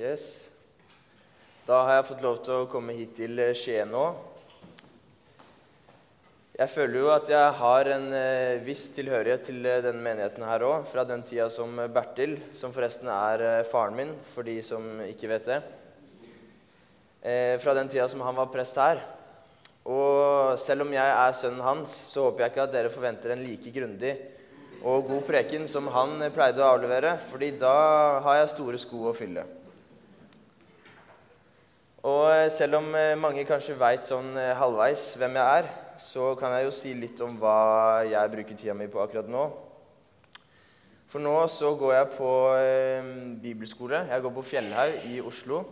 Yes. Da har jeg fått lov til å komme hit til eh, Skien nå. Jeg føler jo at jeg har en eh, viss tilhørighet til eh, denne menigheten her òg, fra den tida som Bertil, som forresten er faren min, for de som ikke vet det. Fra den tida som han var prest her. Og selv om jeg er sønnen hans, så håper jeg ikke at dere forventer en like grundig og god preken som han pleide å avlevere, fordi da har jeg store sko å fylle. Og eh, selv om eh, mange kanskje veit sånn eh, halvveis hvem jeg er, så kan jeg jo si litt om hva jeg bruker tida mi på akkurat nå. For nå så går jeg på bibelskole. Jeg går på Fjellhaug i Oslo.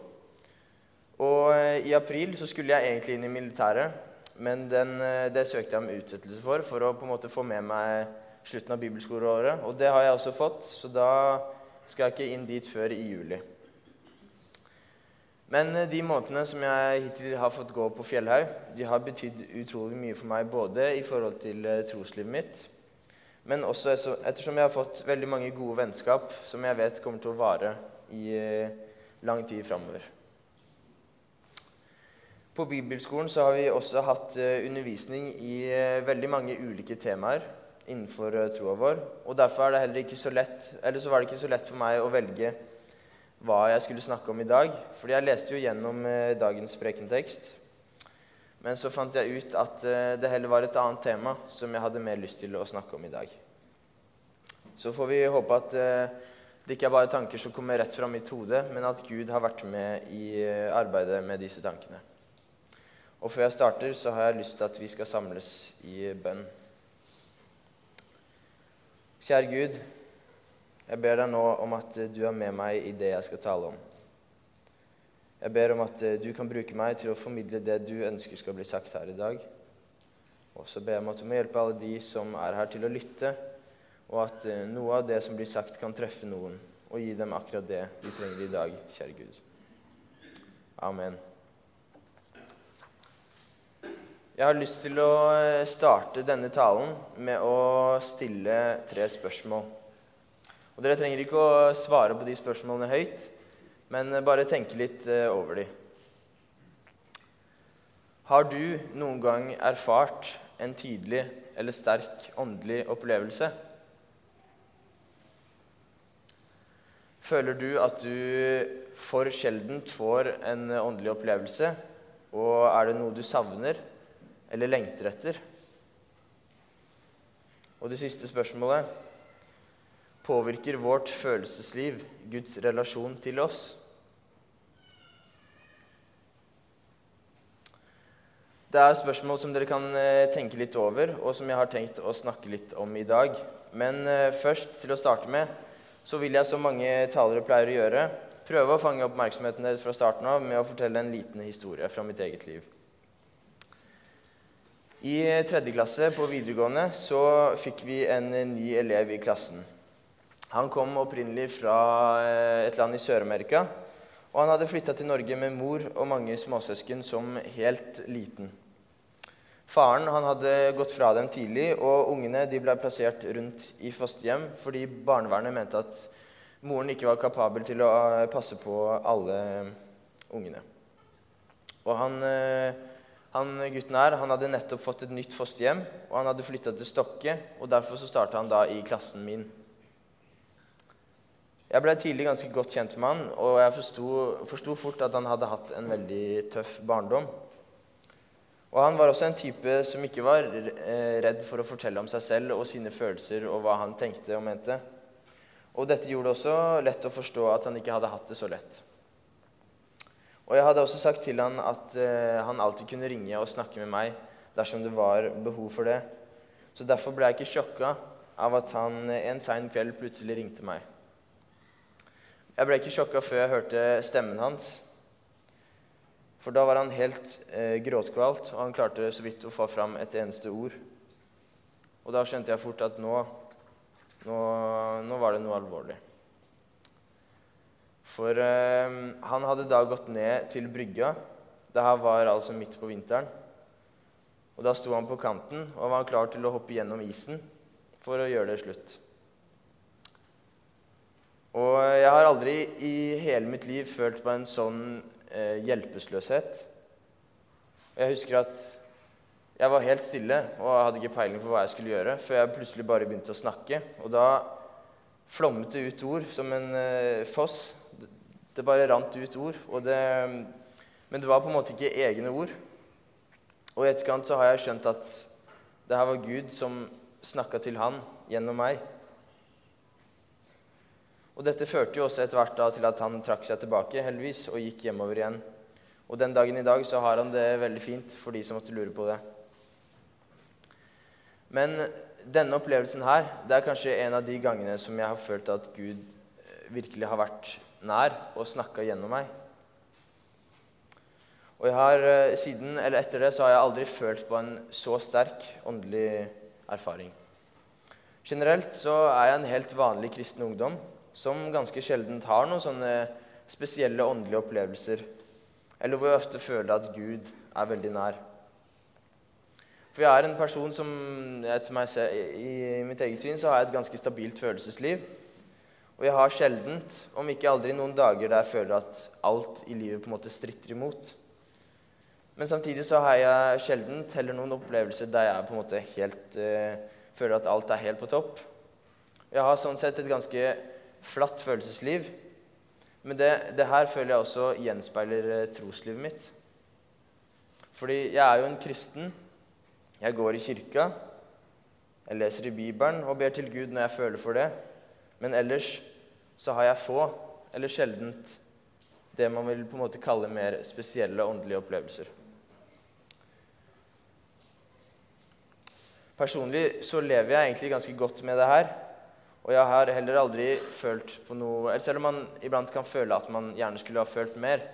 Og i april så skulle jeg egentlig inn i militæret, men den, det søkte jeg om utsettelse for, for å på en måte få med meg slutten av bibelskoleåret. Og det har jeg også fått, så da skal jeg ikke inn dit før i juli. Men eh, de månedene som jeg hittil har fått gå på Fjellhaug, de har betydd utrolig mye for meg, både i forhold til eh, troslivet mitt, men også ettersom jeg har fått veldig mange gode vennskap som jeg vet kommer til å vare i eh, lang tid framover. På bibelskolen så har vi også hatt undervisning i veldig mange ulike temaer innenfor troa vår. Og derfor er det ikke så lett, eller så var det ikke så lett for meg å velge hva jeg skulle snakke om i dag. Fordi jeg leste jo gjennom eh, dagens prekentekst. Men så fant jeg ut at eh, det heller var et annet tema som jeg hadde mer lyst til å snakke om i dag. Så får vi håpe at eh, det ikke er bare tanker som kommer rett fra mitt hode, men at Gud har vært med i arbeidet med disse tankene. Og før jeg starter, så har jeg lyst til at vi skal samles i bønn. Kjære Gud, jeg ber deg nå om at eh, du er med meg i det jeg skal tale om. Jeg ber om at eh, du kan bruke meg til å formidle det du ønsker skal bli sagt her i dag. Og så ber jeg om at du må hjelpe alle de som er her, til å lytte, og at eh, noe av det som blir sagt, kan treffe noen, og gi dem akkurat det de trenger i dag, kjære Gud. Amen. Jeg har lyst til å starte denne talen med å stille tre spørsmål. Og Dere trenger ikke å svare på de spørsmålene høyt, men bare tenke litt eh, over de. Har du noen gang erfart en tydelig eller sterk åndelig opplevelse? Føler du at du for sjeldent får en åndelig opplevelse, og er det noe du savner eller lengter etter? Og det siste spørsmålet Påvirker vårt følelsesliv Guds relasjon til oss? Det er spørsmål som dere kan eh, tenke litt over, og som jeg har tenkt å snakke litt om i dag. Men eh, først, til å starte med, så vil jeg, som mange talere pleier å gjøre, prøve å fange oppmerksomheten deres fra starten av med å fortelle en liten historie fra mitt eget liv. I tredje klasse på videregående så fikk vi en eh, ny elev i klassen. Han kom opprinnelig fra eh, et land i Sør-Amerika, og han hadde flytta til Norge med mor og mange småsøsken som helt liten. Faren han hadde gått fra dem tidlig, og ungene de ble plassert rundt i fosterhjem fordi barnevernet mente at moren ikke var kapabel til å eh, passe på alle ungene. Og han, eh, han gutten her han hadde nettopp fått et nytt fosterhjem, og han hadde flytta til Stokke, og derfor så starta han da i klassen min. Jeg ble tidlig ganske godt kjent med han, og jeg forsto fort at han hadde hatt en veldig tøff barndom. Og han var også en type som ikke var eh, redd for å fortelle om seg selv og sine følelser og hva han tenkte og mente. Og dette gjorde det også lett å forstå at han ikke hadde hatt det så lett. Og jeg hadde også sagt til han at eh, han alltid kunne ringe og snakke med meg dersom det var behov for det. Så derfor ble jeg ikke sjokka av at han en sein kveld plutselig ringte meg. Jeg ble ikke sjokka før jeg hørte stemmen hans. For da var han helt eh, gråtkvalt, og han klarte så vidt å få fram et eneste ord. Og da skjønte jeg fort at nå, nå, nå var det noe alvorlig. For eh, han hadde da gått ned til brygga. Det her var altså midt på vinteren. Og da sto han på kanten og var klar til å hoppe gjennom isen for å gjøre det slutt. Og jeg jeg har aldri i hele mitt liv følt på en sånn eh, hjelpeløshet. Jeg husker at jeg var helt stille og hadde ikke peiling på hva jeg skulle gjøre, før jeg plutselig bare begynte å snakke. Og da flommet det ut ord som en eh, foss. Det bare rant ut ord. Det, men det var på en måte ikke egne ord. Og i etterkant så har jeg skjønt at det her var Gud som snakka til han gjennom meg. Og dette førte jo også etter hvert til at han trakk seg tilbake heldigvis, og gikk hjemover igjen. Og den dagen i dag så har han det veldig fint, for de som måtte lure på det. Men denne opplevelsen her, det er kanskje en av de gangene som jeg har følt at Gud eh, virkelig har vært nær og snakka gjennom meg. Og jeg har eh, siden, eller etter det så har jeg aldri følt på en så sterk åndelig erfaring. Generelt så er jeg en helt vanlig kristen ungdom som ganske sjelden har noen sånne spesielle åndelige opplevelser, eller hvor jeg ofte føler at Gud er veldig nær. For jeg er en person som, som ser, I mitt eget syn så har jeg et ganske stabilt følelsesliv. Og jeg har sjeldent, om ikke aldri, noen dager der jeg føler at alt i livet på en måte stritter imot. Men samtidig så har jeg sjeldent heller noen opplevelser der jeg på en måte helt uh, føler at alt er helt på topp. Jeg har sånn sett et ganske flatt følelsesliv. Men det, det her føler jeg også gjenspeiler eh, troslivet mitt. Fordi jeg er jo en kristen. Jeg går i kirka. Jeg leser i Bibelen og ber til Gud når jeg føler for det. Men ellers så har jeg få, eller sjeldent, det man vil på en måte kalle mer spesielle åndelige opplevelser. Personlig så lever jeg egentlig ganske godt med det her. Og jeg har heller aldri følt på noe eller Selv om man iblant kan føle at man gjerne skulle ha følt mer,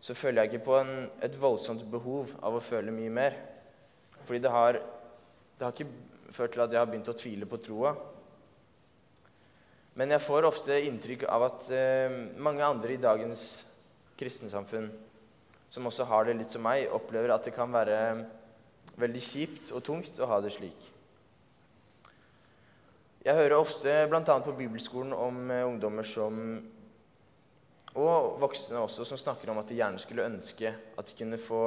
så føler jeg ikke på en, et voldsomt behov av å føle mye mer. Fordi det har, det har ikke ført til at jeg har begynt å tvile på troa. Men jeg får ofte inntrykk av at eh, mange andre i dagens kristensamfunn, som også har det litt som meg, opplever at det kan være veldig kjipt og tungt å ha det slik. Jeg hører ofte bl.a. på bibelskolen om eh, ungdommer som og voksne også som snakker om at de gjerne skulle ønske at de kunne få,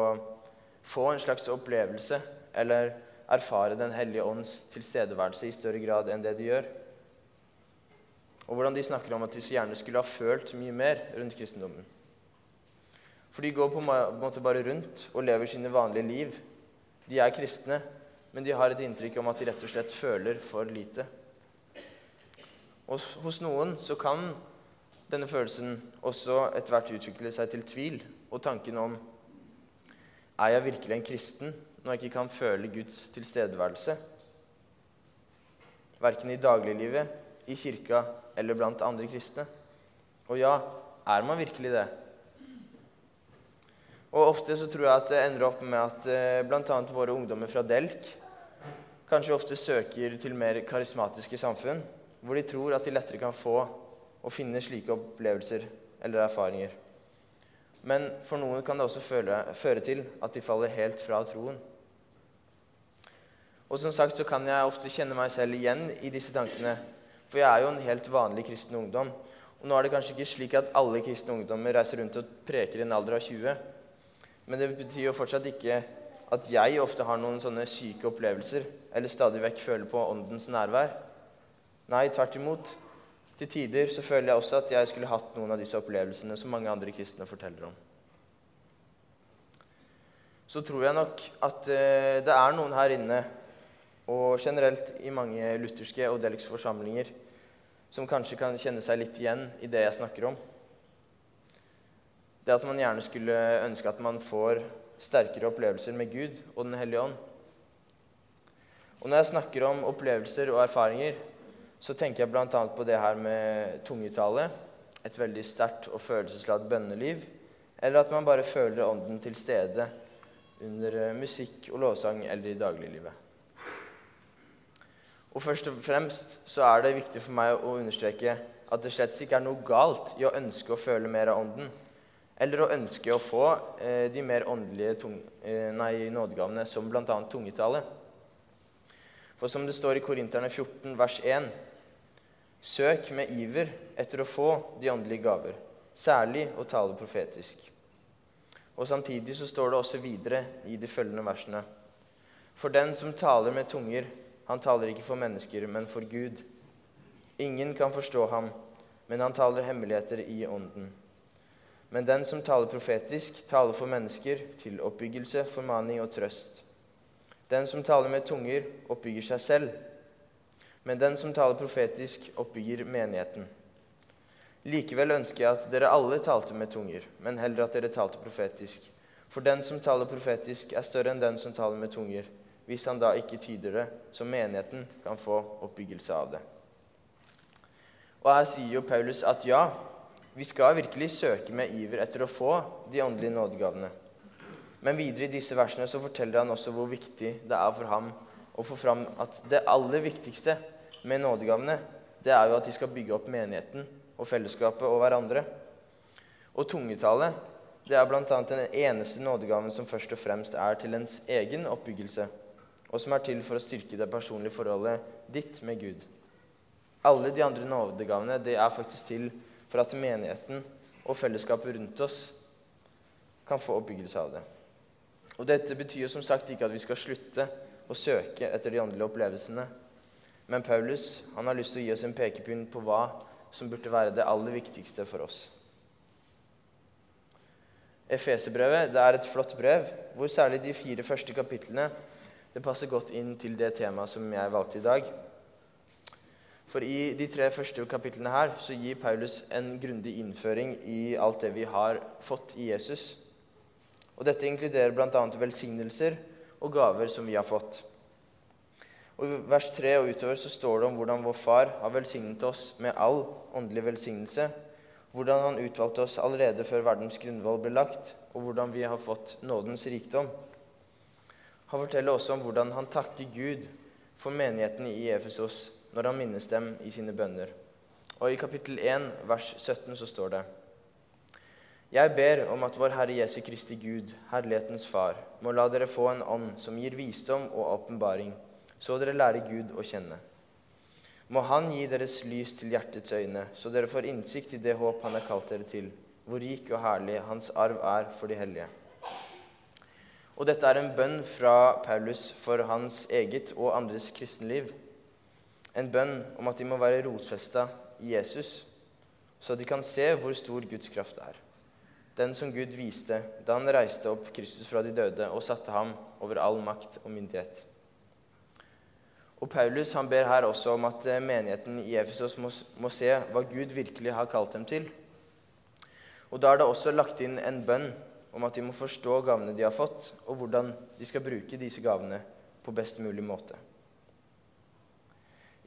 få en slags opplevelse eller erfare Den hellige ånds tilstedeværelse i større grad enn det de gjør. Og hvordan de snakker om at de så gjerne skulle ha følt mye mer rundt kristendommen. For de går på en måte bare rundt og lever sine vanlige liv. De er kristne, men de har et inntrykk om at de rett og slett føler for lite. Og hos noen så kan denne følelsen også etter hvert utvikle seg til tvil og tanken om er jeg virkelig en kristen når jeg ikke kan føle Guds tilstedeværelse? Verken i dagliglivet, i kirka eller blant andre kristne. Og ja, er man virkelig det? Og Ofte så tror jeg at det ender opp med at eh, bl.a. våre ungdommer fra Delk kanskje ofte søker til mer karismatiske samfunn hvor de tror at de lettere kan få og finne slike opplevelser eller erfaringer. Men for noen kan det også føre, føre til at de faller helt fra troen. Og som sagt så kan jeg ofte kjenne meg selv igjen i disse tankene. For jeg er jo en helt vanlig kristen ungdom. Og nå er det kanskje ikke slik at alle kristne ungdommer reiser rundt og preker i en alder av 20. Men det betyr jo fortsatt ikke at jeg ofte har noen sånne syke opplevelser eller stadig vekk føler på åndens nærvær. Nei, tvert imot. Til tider så føler jeg også at jeg skulle hatt noen av disse opplevelsene som mange andre kristne forteller om. Så tror jeg nok at eh, det er noen her inne, og generelt i mange lutherske og deliksforsamlinger, som kanskje kan kjenne seg litt igjen i det jeg snakker om. Det at man gjerne skulle ønske at man får sterkere opplevelser med Gud og Den hellige ånd. Og når jeg snakker om opplevelser og erfaringer, så tenker jeg bl.a. på det her med tungetale. Et veldig sterkt og følelsesladd bønneliv. Eller at man bare føler ånden til stede under eh, musikk og lovsang eller i dagliglivet. Og først og fremst så er det viktig for meg å understreke at det slett ikke er noe galt i å ønske å føle mer av ånden. Eller å ønske å få eh, de mer åndelige tung, eh, nei, nådegavene, som bl.a. tungetale. For som det står i Korinterne 14, vers 1, Søk med iver etter å få de åndelige gaver, særlig å tale profetisk. Og Samtidig så står det også videre i de følgende versene. For den som taler med tunger, han taler ikke for mennesker, men for Gud. Ingen kan forstå ham, men han taler hemmeligheter i ånden. Men den som taler profetisk, taler for mennesker til oppbyggelse, formaning og trøst. Den som taler med tunger, oppbygger seg selv. Men den som taler profetisk, oppbygger menigheten. Likevel ønsker jeg at dere alle talte med tunger, men heller at dere talte profetisk. For den som taler profetisk, er større enn den som taler med tunger, hvis han da ikke tyder det, så menigheten kan få oppbyggelse av det. Og Her sier jo Paulus at ja, vi skal virkelig søke med iver etter å få de åndelige nådegavene. Men videre i disse versene så forteller han også hvor viktig det er for ham å få fram at det aller viktigste med nådegavene, det er jo at de skal bygge opp menigheten og fellesskapet og hverandre. Og tungetale det er bl.a. den eneste nådegaven som først og fremst er til ens egen oppbyggelse, og som er til for å styrke det personlige forholdet ditt med Gud. Alle de andre nådegavene det er faktisk til for at menigheten og fellesskapet rundt oss kan få oppbyggelse av det. Og Dette betyr jo som sagt ikke at vi skal slutte å søke etter de åndelige opplevelsene. Men Paulus han har lyst til å gi oss en pekepinn på hva som burde være det aller viktigste for oss. Efeserbrevet er et flott brev, hvor særlig de fire første kapitlene det passer godt inn til det temaet som jeg valgte i dag. For i de tre første kapitlene her så gir Paulus en grundig innføring i alt det vi har fått i Jesus. Og Dette inkluderer bl.a. velsignelser og gaver som vi har fått. Og I vers 3 og utover så står det om hvordan vår far har velsignet oss med all åndelig velsignelse, hvordan han utvalgte oss allerede før verdens grunnvoll ble lagt, og hvordan vi har fått nådens rikdom. Han forteller også om hvordan han takker Gud for menigheten i Efesos når han minnes dem i sine bønner. Og I kapittel 1, vers 17, så står det jeg ber om at vår Herre Jesu Kristi Gud, Herlighetens Far, må la dere få en ånd som gir visdom og åpenbaring, så dere lærer Gud å kjenne. Må Han gi deres lys til hjertets øyne, så dere får innsikt i det håp Han har kalt dere til, hvor rik og herlig Hans arv er for de hellige. Og dette er en bønn fra Paulus for hans eget og andres kristenliv. En bønn om at de må være rotfesta i Jesus, så de kan se hvor stor Guds kraft er den som Gud viste da han reiste opp Kristus fra de døde og satte ham over all makt og myndighet. Og Paulus han ber her også om at eh, menigheten i Efesos må, må se hva Gud virkelig har kalt dem til. Og Da er det også lagt inn en bønn om at de må forstå gavene de har fått, og hvordan de skal bruke disse gavene på best mulig måte.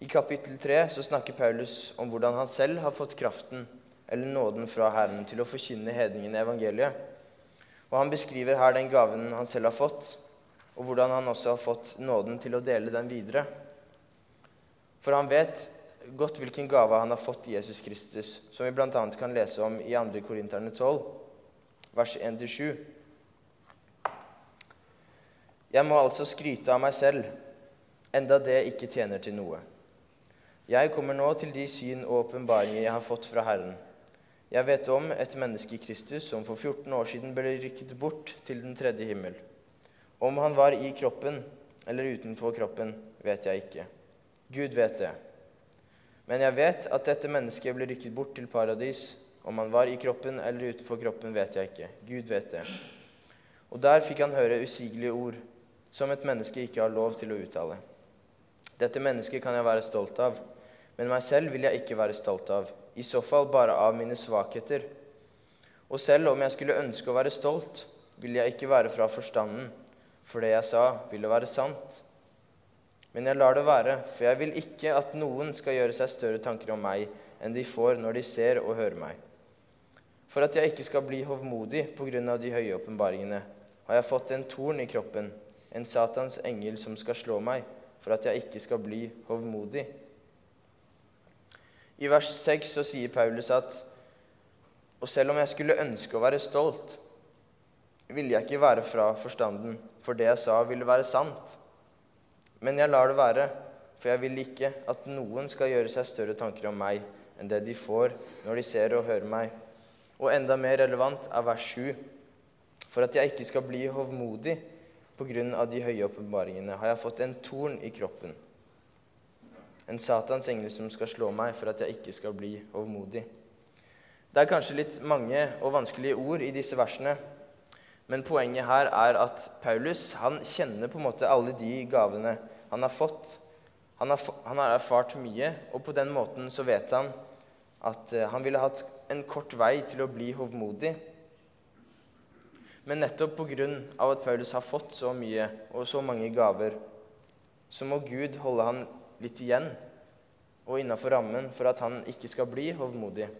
I kapittel 3 så snakker Paulus om hvordan han selv har fått kraften eller nåden fra Herren til å forkynne hedningene evangeliet. Og Han beskriver her den gaven han selv har fått, og hvordan han også har fått nåden til å dele den videre. For han vet godt hvilken gave han har fått i Jesus Kristus, som vi bl.a. kan lese om i 2. Korinterne 12, vers 1-7. Jeg må altså skryte av meg selv, enda det ikke tjener til noe. Jeg kommer nå til de syn og åpenbaringer jeg har fått fra Herren. Jeg vet om et menneske i Kristus som for 14 år siden ble rykket bort til den tredje himmel. Om han var i kroppen eller utenfor kroppen, vet jeg ikke. Gud vet det. Men jeg vet at dette mennesket ble rykket bort til paradis. Om han var i kroppen eller utenfor kroppen, vet jeg ikke. Gud vet det. Og der fikk han høre usigelige ord som et menneske ikke har lov til å uttale. Dette mennesket kan jeg være stolt av, men meg selv vil jeg ikke være stolt av i så fall bare av mine svakheter. Og selv om jeg skulle ønske å være stolt, vil jeg ikke være fra forstanden, for det jeg sa, ville være sant. Men jeg lar det være, for jeg vil ikke at noen skal gjøre seg større tanker om meg enn de får når de ser og hører meg. For at jeg ikke skal bli hovmodig på grunn av de høye åpenbaringene, har jeg fått en torn i kroppen, en Satans engel som skal slå meg, for at jeg ikke skal bli hovmodig. I vers 6 så sier Paulus at Og selv om jeg skulle ønske å være stolt, ville jeg ikke være fra forstanden, for det jeg sa, ville være sant. Men jeg lar det være, for jeg vil ikke at noen skal gjøre seg større tanker om meg enn det de får når de ser og hører meg. Og enda mer relevant er vers 7. For at jeg ikke skal bli hovmodig på grunn av de høye åpenbaringene, har jeg fått en torn i kroppen. En Satans engel som skal slå meg for at jeg ikke skal bli hovmodig. Det er kanskje litt mange og vanskelige ord i disse versene, men poenget her er at Paulus han kjenner på en måte alle de gavene han har fått han har, han har, erfart mye, og på den måten så vet han at uh, han ville hatt en kort vei til å bli hovmodig. Men nettopp pga. at Paulus har fått så mye og så mange gaver, så må Gud holde han litt igjen og innafor rammen for at han ikke skal bli hovmodig.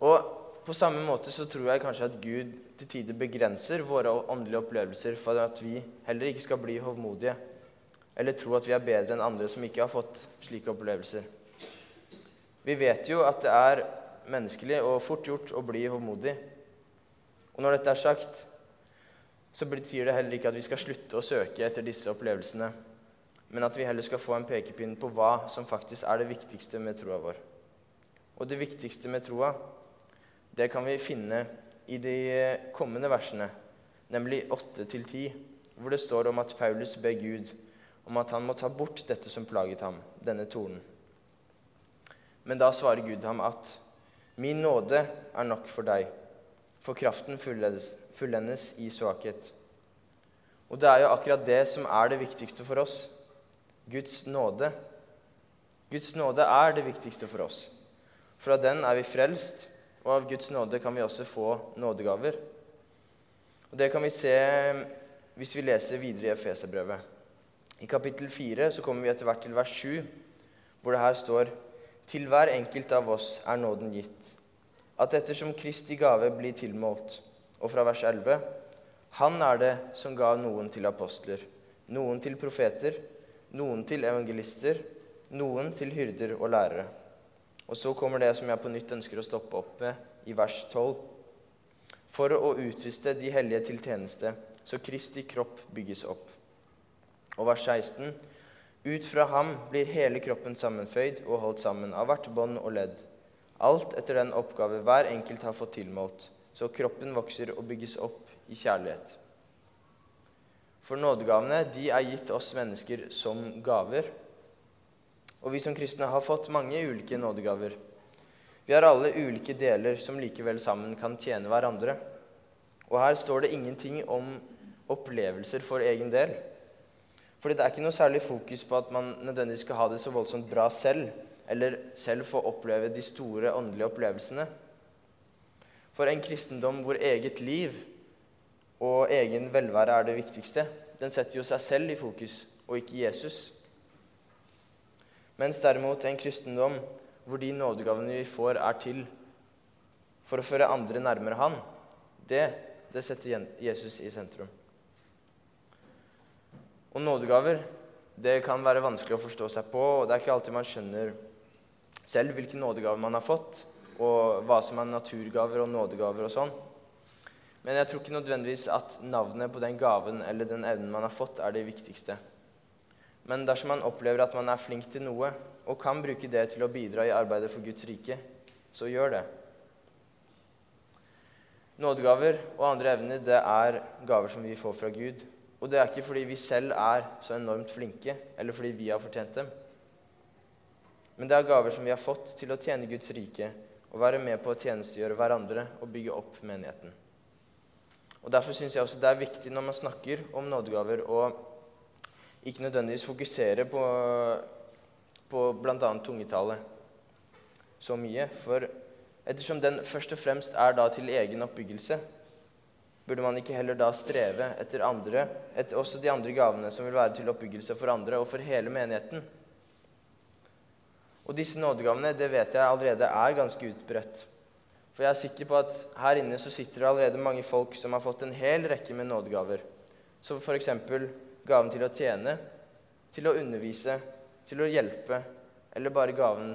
Og på samme måte så tror jeg kanskje at Gud til tider begrenser våre åndelige opplevelser for at vi heller ikke skal bli hovmodige eller tro at vi er bedre enn andre som ikke har fått slike opplevelser. Vi vet jo at det er menneskelig og fort gjort å bli hovmodig. Og når dette er sagt, så betyr det heller ikke at vi skal slutte å søke etter disse opplevelsene, men at vi heller skal få en pekepinn på hva som faktisk er det viktigste med troa vår. Og det viktigste med troa, det kan vi finne i de kommende versene, nemlig 8-10, hvor det står om at Paulus ber Gud om at han må ta bort dette som plaget ham, denne tornen. Men da svarer Gud ham at min nåde er nok for deg, for kraften fullendes, fullendes i svakhet. Og det er jo akkurat det som er det viktigste for oss. Guds nåde. Guds nåde er det viktigste for oss. Fra den er vi frelst, og av Guds nåde kan vi også få nådegaver. Og Det kan vi se hvis vi leser videre i Efeserbrevet. I kapittel 4 så kommer vi etter hvert til vers 7, hvor det her står Til hver enkelt av oss er nåden gitt, at ettersom Kristi gave blir tilmålt. Og fra vers 11 Han er det som ga noen til apostler, noen til profeter, noen til evangelister, noen til hyrder og lærere. Og så kommer det som jeg på nytt ønsker å stoppe opp ved i vers 12. For å utruste de hellige til tjeneste, så Kristi kropp bygges opp. Og vers 16.: Ut fra ham blir hele kroppen sammenføyd og holdt sammen av hvert bånd og ledd, alt etter den oppgave hver enkelt har fått tilmålt, så kroppen vokser og bygges opp i kjærlighet. For nådegavene de er gitt oss mennesker som gaver. Og vi som kristne har fått mange ulike nådegaver. Vi har alle ulike deler som likevel sammen kan tjene hverandre. Og her står det ingenting om opplevelser for egen del. Fordi det er ikke noe særlig fokus på at man nødvendigvis skal ha det så voldsomt bra selv, eller selv få oppleve de store åndelige opplevelsene. For en kristendom hvor eget liv og egen velvære er det viktigste, den setter jo seg selv i fokus, og ikke Jesus. Mens derimot en kristendom hvor de nådegavene vi får, er til for å føre andre nærmere Han, det, det setter Jesus i sentrum. Og nådegaver det kan være vanskelig å forstå seg på, og det er ikke alltid man skjønner selv hvilke nådegaver man har fått, og hva som er naturgaver og nådegaver og sånn. Men jeg tror ikke nødvendigvis at navnet på den gaven eller den evnen man har fått, er det viktigste. Men dersom man opplever at man er flink til noe, og kan bruke det til å bidra i arbeidet for Guds rike, så gjør det. Nådegaver og andre evner det er gaver som vi får fra Gud, og det er ikke fordi vi selv er så enormt flinke, eller fordi vi har fortjent dem. Men det er gaver som vi har fått til å tjene Guds rike og være med på å tjenestegjøre hverandre og bygge opp menigheten. Og Derfor syns jeg også det er viktig når man snakker om nådegaver, å ikke nødvendigvis fokusere på, på bl.a. tungetale så mye. For ettersom den først og fremst er da til egen oppbyggelse, Burde man ikke heller da streve etter andre, etter også de andre gavene som vil være til oppbyggelse for andre og for hele menigheten? Og disse nådegavene det vet jeg allerede er ganske utbredt. For jeg er sikker på at her inne så sitter det allerede mange folk som har fått en hel rekke med nådegaver. Som f.eks. gaven til å tjene, til å undervise, til å hjelpe, eller bare gaven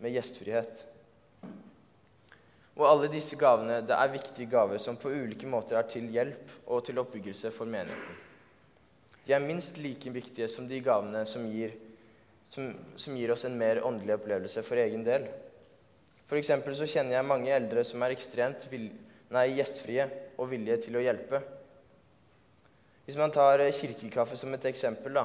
med gjestfrihet. Og alle disse gavene det er viktige gaver som på ulike måter er til hjelp og til oppbyggelse for menigheten. De er minst like viktige som de gavene som gir, som, som gir oss en mer åndelig opplevelse for egen del. For så kjenner jeg mange eldre som er ekstremt vil, nei, gjestfrie og villige til å hjelpe. Hvis man tar eh, kirkekaffe som et eksempel da.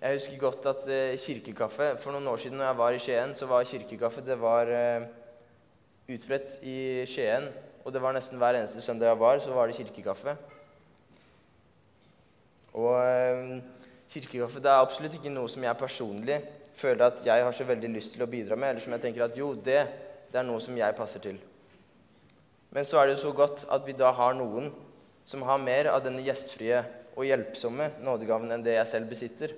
Jeg husker godt at eh, kirkekaffe For noen år siden når jeg var i Skien, så var kirkekaffe det var eh, utbredt i Skien. Og det var nesten hver eneste søndag jeg var, så var det kirkekaffe. Og kirkekaffe det er absolutt ikke noe som jeg personlig føler at jeg har så veldig lyst til å bidra med, eller som jeg tenker at jo, det, det er noe som jeg passer til. Men så er det jo så godt at vi da har noen som har mer av denne gjestfrie og hjelpsomme nådegaven enn det jeg selv besitter.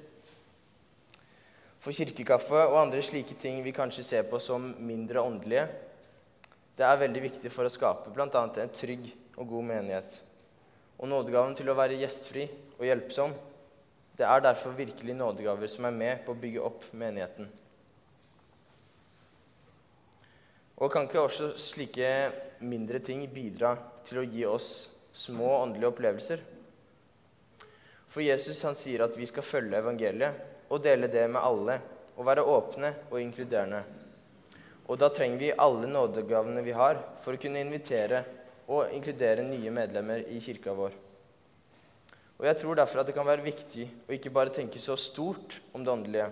For kirkekaffe og andre slike ting vi kanskje ser på som mindre åndelige, det er veldig viktig for å skape bl.a. en trygg og god menighet. Og nådegaven til å være gjestfri og hjelpsom, det er derfor virkelig nådegaver som er med på å bygge opp menigheten. Og kan ikke også slike mindre ting bidra til å gi oss små åndelige opplevelser? For Jesus han sier at vi skal følge evangeliet og dele det med alle og være åpne og inkluderende. Og da trenger vi alle nådegavene vi har, for å kunne invitere og inkludere nye medlemmer i kirka vår. Og Jeg tror derfor at det kan være viktig å ikke bare tenke så stort om det åndelige,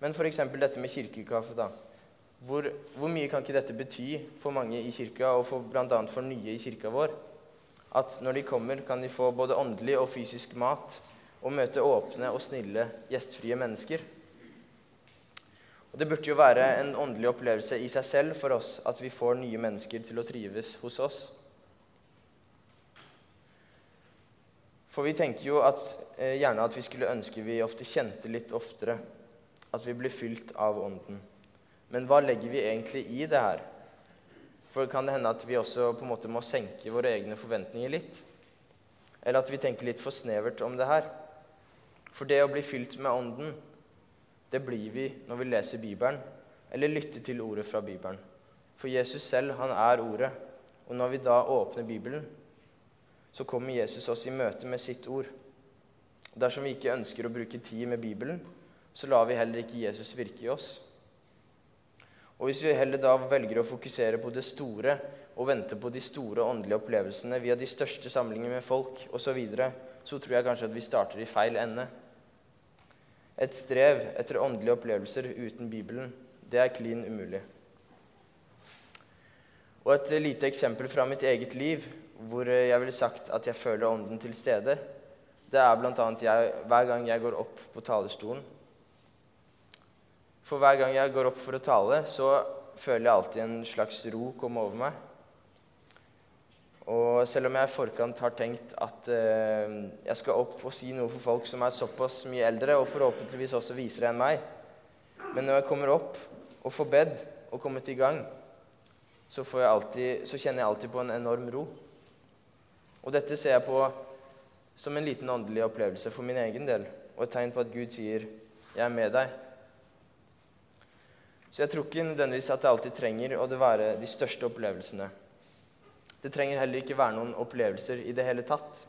men f.eks. dette med kirkekaffe. da. Hvor, hvor, mye kan ikke dette bety for mange i kirka, og for, bl.a. for nye i kirka vår? At når de kommer, kan de få både åndelig og fysisk mat og møte åpne og snille, gjestfrie mennesker. Og Det burde jo være en åndelig opplevelse i seg selv for oss at vi får nye mennesker til å trives hos oss. For vi tenker jo at, eh, gjerne at vi skulle ønske vi ofte kjente litt oftere at vi blir fylt av Ånden. Men hva legger vi egentlig i det her? For kan det hende at vi også på en måte må senke våre egne forventninger litt? Eller at vi tenker litt for snevert om det her? For det å bli fylt med Ånden, det blir vi når vi leser Bibelen eller lytter til ordet fra Bibelen. For Jesus selv, han er ordet. Og når vi da åpner Bibelen, så kommer Jesus oss i møte med sitt ord. Dersom vi ikke ønsker å bruke tid med Bibelen, så lar vi heller ikke Jesus virke i oss. Og hvis vi heller da velger å fokusere på det store og vente på de store åndelige opplevelsene via de største samlinger med folk osv., så, videre, så tror jeg kanskje at vi starter i feil ende. Et strev etter åndelige opplevelser uten Bibelen, det er klin umulig. Og et lite eksempel fra mitt eget liv hvor jeg ville sagt at jeg føler Ånden til stede, det er bl.a. hver gang jeg går opp på talerstolen. For hver gang jeg går opp for å tale, så føler jeg alltid en slags ro komme over meg. Og selv om jeg i forkant har tenkt at eh, jeg skal opp og si noe for folk som er såpass mye eldre, og forhåpentligvis også visere enn meg Men når jeg kommer opp og får bedt og kommet i gang, så, alltid, så kjenner jeg alltid på en enorm ro. Og dette ser jeg på som en liten åndelig opplevelse for min egen del, og et tegn på at Gud sier 'Jeg er med deg'. Så jeg tror ikke nødvendigvis at det alltid trenger å være de største opplevelsene. Det trenger heller ikke være noen opplevelser i det hele tatt.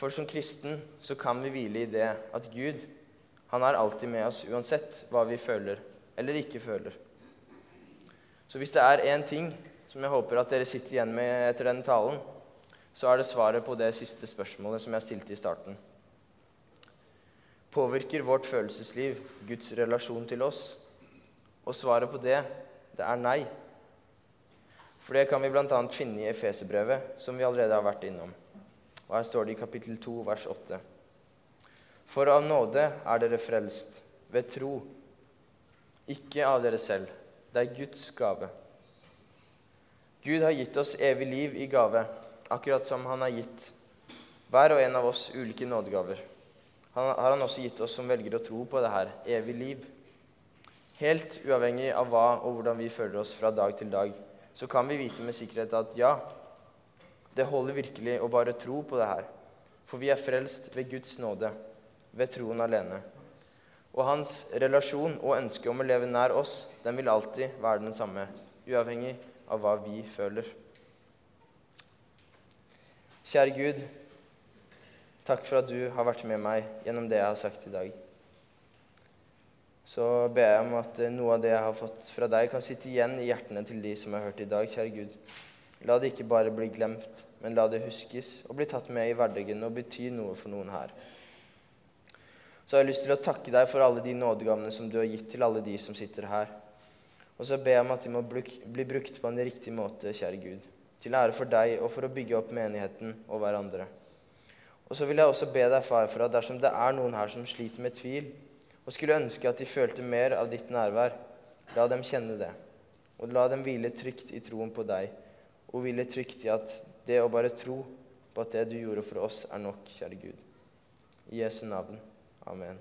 For som kristen så kan vi hvile i det at Gud, han er alltid med oss uansett hva vi føler eller ikke føler. Så hvis det er én ting som jeg håper at dere sitter igjen med etter denne talen, så er det svaret på det siste spørsmålet som jeg stilte i starten. Påvirker vårt følelsesliv Guds relasjon til oss? Og svaret på det, det er nei. For det kan vi bl.a. finne i Efeserbrevet, som vi allerede har vært innom. Og Her står det i kapittel 2, vers 8. For av nåde er dere frelst, ved tro, ikke av dere selv. Det er Guds gave. Gud har gitt oss evig liv i gave akkurat som han har gitt hver og en av oss ulike nådegaver. Han har han også gitt oss som velger å tro på det her, evig liv. Helt uavhengig av hva og hvordan vi føler oss fra dag til dag, så kan vi vite med sikkerhet at ja, det holder virkelig å bare tro på det her. For vi er frelst ved Guds nåde, ved troen alene. Og hans relasjon og ønske om å leve nær oss, den vil alltid være den samme, uavhengig av hva vi føler. Kjære Gud, Takk for at du har vært med meg gjennom det jeg har sagt i dag. Så ber jeg om at eh, noe av det jeg har fått fra deg, kan sitte igjen i hjertene til de som har hørt i dag, kjære Gud. La det ikke bare bli glemt, men la det huskes og bli tatt med i hverdagen og bety noe for noen her. Så har jeg lyst til å takke deg for alle de nådegavene som du har gitt til alle de som sitter her. Og så ber jeg om at de må bli brukt på en riktig måte, kjære Gud. Til ære for deg og for å bygge opp menigheten og hverandre. Og så vil jeg også be deg, far, for at dersom det er noen her som sliter med tvil, og skulle ønske at de følte mer av ditt nærvær, la dem kjenne det. Og la dem hvile trygt i troen på deg, og hvile trygt i at det å bare tro på at det du gjorde for oss, er nok, kjære Gud. I Jesu navn. Amen.